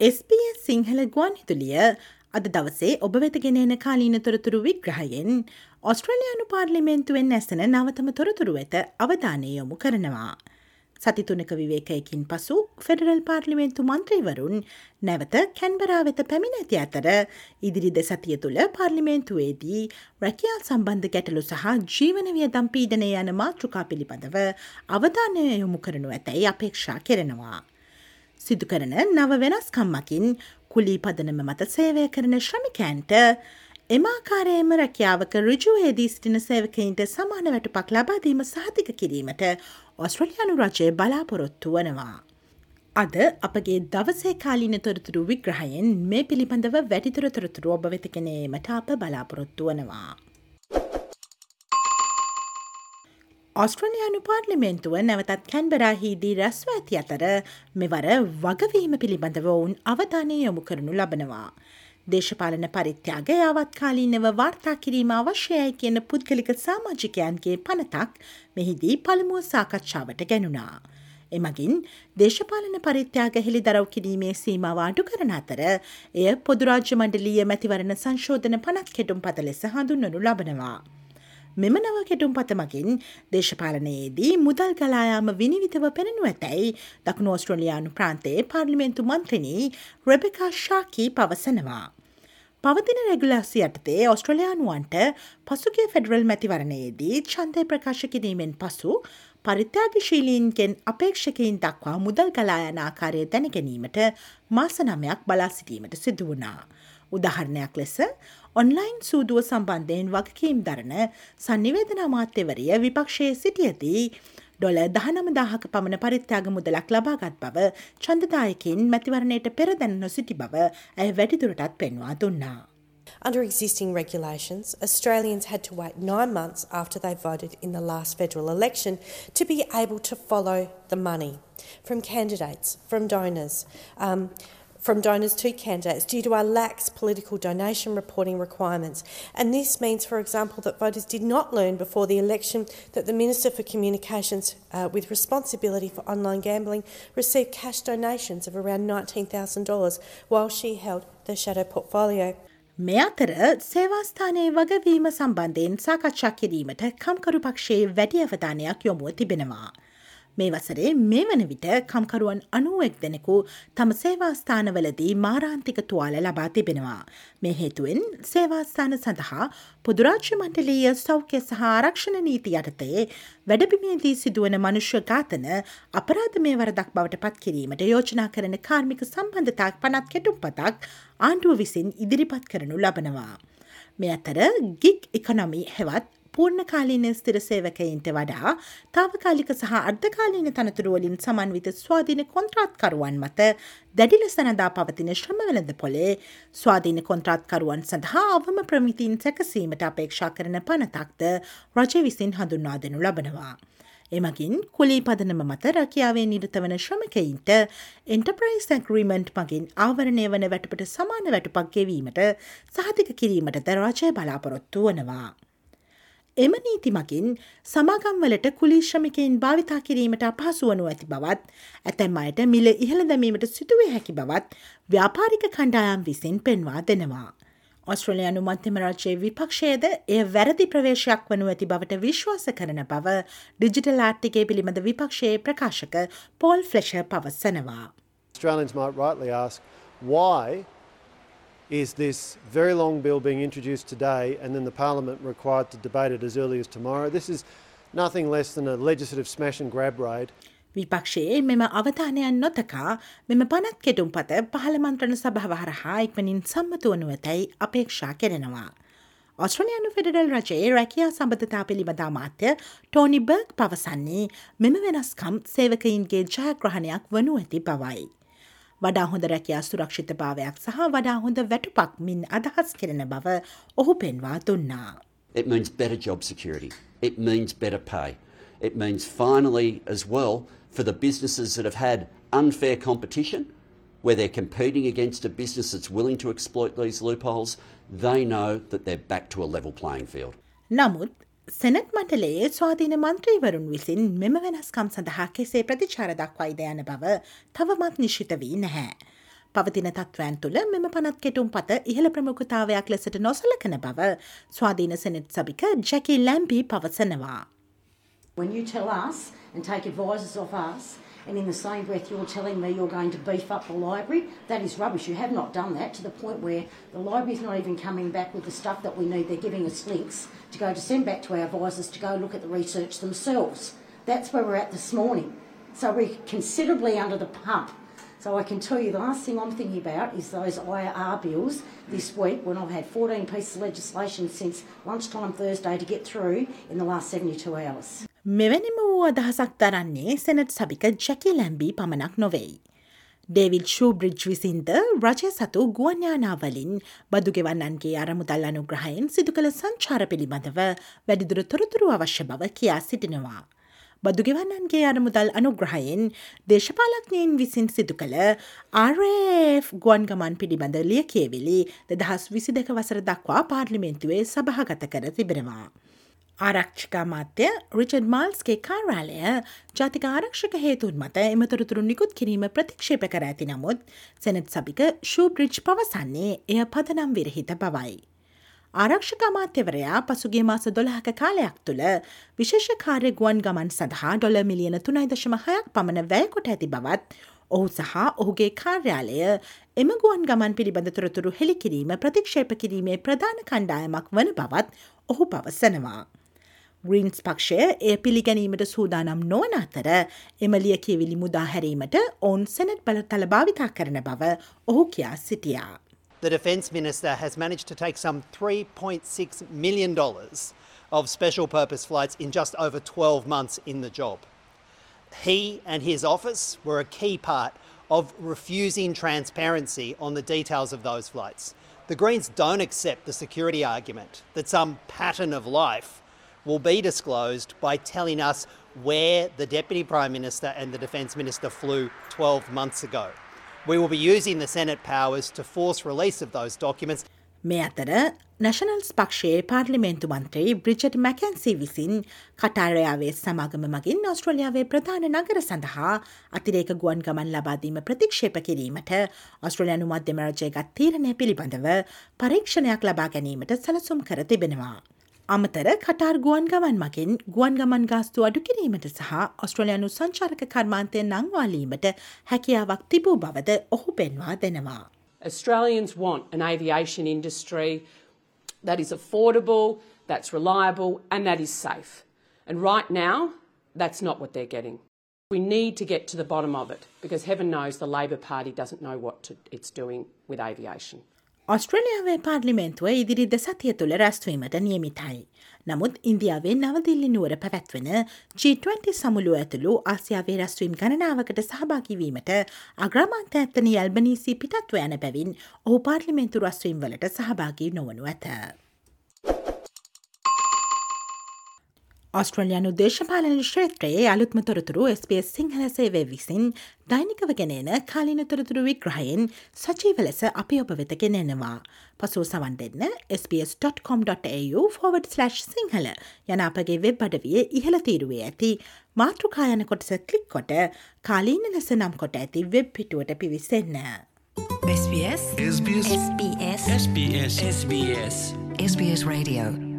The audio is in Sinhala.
SBS සිංහල ගුවන් හිතුලිය අද දවසේ ඔබ වෙතගෙන එන කාලීන තොරතුරු විග්‍රහයෙන් ඔස්ට්‍රලයානු පාර්ලිමේන්තුවෙන් ඇසෙන නවතම තොරතුරු වෙත අවධානය යොමු කරනවා. සතිතුනක විවේකයකින් පසු ෆෙඩරල් පාර්ලිමේන්තු මන්ත්‍රීවරුන් නැවත කැන්බරා වෙත පැමිණ ඇති අතර ඉදිරි දෙසතිය තුළ පාර්ලිමේන්තුවේදී රැකියල් සම්බන්ධ ගැටලු සහ ජීවන වියදම් පීඩනය යන මාතෘකා පිළිබඳව අවධානය යොමු කරනු ඇතැයි අපේක්ෂා කෙරෙනවා. සිදු කරන නව වෙනස්කම්මකින් කුලී පදනම මත සේවය කරන ශ්‍රමිකෑන්ට එමාකාරයම රැකියාවක රුජුවේදී සිටින සේවකයින්ට සමාන වැටුපක් ලබාදීම සහතික කිරීමට ඔස්ට්‍රලයානු රජය බලාපොරොත්තු වනවා. අද අපගේ දවසේ කාලින තොරතුරු විග්‍රහයෙන් මේ පිළිබඳව වැඩිතුර තොරතුරු ඔබ වෙතකනේමට අප බලාපොරොත්තු වනවා. ඔස්ට්‍රලයානු පාර්ලිමේන්තුව නැවතත් කැන්බරාහිදී රැස්ව ඇති අතර මෙවර වගවීම පිළිබඳව ඔවුන් අවධානය යොමු කරනු ලබනවා. දේශපාලන පරිත්‍යාග යාවත්කාලීනව වාර්තා කිරීම අවශ්‍යයයි කියන පුද්ගලික සාමාජිකයන්ගේ පනතක් මෙහිදී පළමුුව සාකච්ඡාවට ගැනුණා. එමගින් දේශපාලන පරිත්‍යාග හෙළි දරව් කිරීමේ සීමවාඩු කරන අතර එය පොදුරාජ්‍ය මණ්ඩලීය මැතිවරණ සංශෝධන පනත් කෙටුම් පත ලෙස හඳුන්වනු ලබනවා. මෙම නව කෙටුම් පතමකින් දේශපාලනයේදී මුදල් ගලායාම විනිවිතව පෙනෙනු ඇතැයි දකුණු ඔස්ට්‍රලයානු ප්‍රාන්තයේ පාර්ලිමෙන්තු මන්ත්‍රණී රෙබෙකා ශාකී පවසනවා. පවතින රෙගුලාසි යටතේ ඔස්ට්‍රලයානුවන්ට පසුගේ ෆෙඩරල් මැතිවරණයේදී චන්දය ප්‍රකාශ කිරීමෙන් පසු පරිත්‍යාගශීලීන්ගෙන් අපේක්ෂකයින් දක්වා මුදල් ගලායන ආකාරය දැනගැනීමට මාසනමයක් බලා සිටීමට සිදුවනා. උදාහරණයක් ලෙස ඔන්ලයින් සූදුව සම්බන්ධයෙන් වගකීම් දරන සංනිවේදන අමාත්‍යවරිය විපක්ෂයේ සිටියදී ඩොල දහනම දාහක පමණ පරිත්‍යාග මුදලක් ලබාගත් බව චන්දදායකින් මැතිවරණයට පෙරදැන නොසිටි බව ඇය වැඩිදුරටත් පෙන්වා දුන්නා. Under existing regulations, Australians had to wait nine months after they voted in the last federal election to be able to follow the money from candidates, from donors. Um, from donors to candidates due to our lax political donation reporting requirements. And this means, for example, that voters did not learn before the election that the Minister for Communications uh, with responsibility for online gambling received cash donations of around $19,000 while she held the shadow portfolio. මේ අතර සේවාස්ථානයේ වගවීම සම්බන්ධයෙන් සාකච්ඡා කිරීමට කම්කරු පක්ෂයේ වැඩි අවධානයක් යොමුව තිබෙනවා. මේ වසරේ මේ වන විට කම්කරුවන් අනුවෙක් දෙනෙකු තම සේවාස්ථානවලදී මාරාන්තික තුවාල ලබා තිබෙනවා. මේ හේතුවෙන් සේවාස්ථාන සඳහා පොදුරාජ්‍ය මණ්ඩලීය සෞඛ්‍ය සහ ආරක්ෂණ නීති යටතේ වැඩබිමේදී සිදුවන මනුෂ්‍ය ඝාතන අපරාධ මේ වරදක් බවට පත් කිරීමට යෝජනා කරන කාර්මික සම්බන්ධතාක් පනත් කෙටුම් පතක් ආණ්ඩුව විසින් ඉදිරිපත් කරනු ලබනවා. මේ අතර ගික් ඉකොනොමි හෙවත් පූර්ණකාලීන ස්තිර සේවකයින්ට වඩා තාවකාලික සහ අර්ධකාලීන තනතුරුවලින් සමන්විත ස්වාධීන කොන්ත්‍රාත්කරුවන් මත දැඩිල සනදා පවතින ශ්‍රමවලද පොලේ ස්වාධීන කොන්ත්‍රාත්කරුවන් සඳහා අවම ප්‍රමිතින් සැකසීමට අපේක්ෂා කරන පනතක්ද රජ විසින් හඳුන්වා දෙනු ලබනවා. එමගින් කුලී පදනම මත රැකියාවේ නිරත වන ශ්‍රමකයින්ට එන්ටප්‍රයිස් ඇග්‍රීමන්ට් මගින් ආවරණය වන වැටපට සමාන වැටුපක් ගෙවීමට සහතික කිරීමට ද රජය බලාපොරොත්තු වනවා. එම නීති මකින් සමාගම්වලට කුලිශ්‍රමිකයින් භාවිතා කිරීමට අපහසු වනු ඇති බවත් ඇතැම් අයට මිල ඉහළ දැමීමට සිදුවේ හැකි බවත් ව්‍යාපාරික කණ්ඩායම් විසින් පෙන්වා දෙනවා. ඔස්ට්‍රලයානු මන්තමරාජයේ විපක්ෂයද එය වැරදි ප්‍රවේශයක් වනු ඇති බවට විශ්වාස කරන බව ඩිජිටල් ආර්ටිකේ පිළිබඳ විපක්ෂයේ ප්‍රකාශක පෝල් ෆ්ලෙෂ පවස්සනවා. Australians might rightly ask why is this very long bill being introduced today and then the Parliament required to debate it as early as tomorrow. This is nothing less than a legislative smash and grab raid. විපක්ෂයේ මෙම අවධානයන් නොතකා මෙම පනත් කෙටුම් පත පහළමන්ත්‍රණ සභාව හරහා ඉක්මනින් සම්මතුවනු ඇතැයි අපේක්ෂා කෙරෙනවා. ඔස්ට්‍රලයානු ෆෙඩරල් රජයේ රැකයා සම්බධතා පිළිබඳ මාත්‍ය ටෝනි බර්ග් පවසන්නේ මෙම වෙනස්කම් සේවකයින්ගේ ජයග්‍රහණයක් වනු ඇති බවයි. වඩා හොඳ රැකයා සුරක්ෂිත භාවයක් සහ වඩා හොඳ වැටුපක් මින් අදහස් කෙරෙන බව ඔහු පෙන්වා දුන්නා. It means better job security. It means better pay. It means finally as well for the businesses that have had unfair competition where they're competing against a business that's willing to exploit these loopholes, they know that they're back to a level playing field. නමුත් සැනත් මටලේ ස්වාධීන මන්ත්‍රීවරුන් විසින් මෙම වෙනස්කම් සඳහා කෙසේ ප්‍රතිචාර දක්වයිද යන බව තවමත් නිශ්ිත වී නැහැ. පවතින තත්ත්වයන් තුළ මෙම පනත් කෙටුම් පත ඉහළ ප්‍රමුඛතාවයක් ලෙසට නොසලකන බව ස්වාධීන සෙනෙට් සභික ජැකි ලැම්බී පවසනවා. When you tell us and take advisors off us, and in the same breath you're telling me you're going to beef up the library, that is rubbish. You have not done that to the point where the library's not even coming back with the stuff that we need. They're giving us links to go to send back to our advisors to go look at the research themselves. That's where we're at this morning. So we're considerably under the pump. So I can tell you the last thing I'm thinking about is those IR bills this week when I've had 14 pieces of legislation since lunchtime Thursday to get through in the last 72 hours. මෙවැනිම වූ අදහසක් දරන්නේ සෙනට් සභික ජැකි ලැම්බී පමණක් නොවෙයි. ඩේවිල් ෂූබ්‍රිජ් විසින්ද රජය සතු ගුවන්යානාවලින් බදුගෙවන්නන්ගේ අරමුදල් අනුග්‍රහයෙන් සිදු කළ සංචාර පිළිබඳව වැඩිදුර තොරතුරු අවශ්‍ය බව කියා සිටිනවා. බදුගෙවන්නන්ගේ අරමුදල් අනුග්‍රහයෙන් දේශපාලක්ඥයෙන් විසින් සිදු කළ RF ගුවන් ගමන් පිළිබඳ ලිය කියවෙලි දෙදහස් විසි දෙක වසර දක්වා පාර්ලිමෙන්තුවේ සභහගත කර තිබෙනවා. ආරක්ෂික මාත්‍ය රිචඩ් මාල්ස්ගේ කාර්යාලය ජාතික ආරක්ෂක හේතුන් මත එමතොරතුරු නිකුත් කිරීම ප්‍රතික්ෂේප කර ඇති නමුත් සැනත් සභික ශූබ්‍රිජ් පවසන්නේ එය පදනම් විරහිත බවයි. ආරක්ෂක අමාත්‍යවරයා පසුගේ මාස දොළහක කාලයක් තුළ විශේෂ කාර්ය ගුවන් ගමන් සඳහා ඩොල මිලියන තුනයි දශම හයක් පමණ වැයකොට ඇති බවත් ඔහු සහ ඔහුගේ කාර්යාලය එම ගුවන් ගමන් පිළිබඳ තොරතුරු හෙළිකිරීම ප්‍රතික්ෂේප කිරීමේ ප්‍රධාන කණ්ඩායමක් වන බවත් ඔහු පවසනවා. ග්‍රීන්ස් පක්ෂය එය පිළිගැනීමට සූදානම් නොවන අතර එමලිය කියවිලි මුදා හැරීමට ඔවුන් සැනට් බල තලභාවිතා කරන බව ඔහු කියා සිටියා. The Defence Minister has managed to take some $3.6 million of special purpose flights in just over 12 months in the job. He and his office were a key part of refusing transparency on the details of those flights. The Greens don't accept the security argument that some pattern of life will be disclosed by telling us where the Deputy Prime Minister and the Defence Minister flew 12 months ago. We will be using the Senate powers to force release of those documents. මේ අතර නැශනල්ස් පක්ෂයේ පාර්ලිමේන්තු මන්ත්‍රී බ්‍රිජට් මැකැන්සි විසින් කටාරයාවේ සමාගම මගින් ඔස්ට්‍රලියාවේ ප්‍රධාන නගර සඳහා අතිරේක ගුවන් ගමන් ලබාදීම ප්‍රතික්ෂේප කිරීමට ඔස්ට්‍රලයානු මධ්‍යමරජයගත් තීරණය පිළිබඳව පරීක්ෂණයක් ලබා ගැනීමට සලසුම් කර තිබෙනවා. අමතර කටාර් ගුවන් ගමන් මකින් ගුවන් ගමන් ගාස්තු අඩු කිරීමට සහ ඔස්ට්‍රලයානු සංචාරක කර්මාන්තය නංවාලීමට හැකියාවක් තිබූ බවද ඔහු පෙන්වා දෙනවා. Australians want an aviation industry that is affordable, that's reliable, and that is safe. And right now, that's not what they're getting. We need to get to the bottom of it because heaven knows the Labor Party doesn't know what to, it's doing with aviation. ඔස්ට්‍රලියාවේ පාර්ලිමේන්තුව ඉදිරි දෙසතිය තුළ රැස්වීමට නියමිතයි. නමුත් ඉන්දියාවේ නවදිල්ලි නුවර පැවැත්වෙන G20 සමුළුව ඇතුළු ආසියාවේ රැස්වීම් ගණනාවකට සහභාකිවීමට අග්‍රමාන්ත ඇත්තන අල්බනීසි පිටත්ව යන බැවින් ඔහු පාර්ලිමේන්තු රස්වීම් වලට සහභාගී නොවනු ඇත. ඔස්ට්‍රලයානු දේශපාලන ශ්‍රේත්‍රයේ අලුත්ම තොරතුරු SBS සිංහල සේවය විසින් දෛනිකව ගෙනෙන කාලින තොරතුරු විග්‍රහයෙන් සචීව ලෙස අපි ඔබ වෙත ගෙනෙනවා. පසුව සවන් දෙන්න SBS.com.au/ සිංහල යන අපගේ වෙබ් අඩවිය ඉහළ තීරුවේ ඇති මාතෘකායන කොටස කලික් කොට කාලීන ලෙස නම් කොට ඇති වෙබ් පිටුවට පිවිසන්න. SBS SBS SBS SBS SBS Radio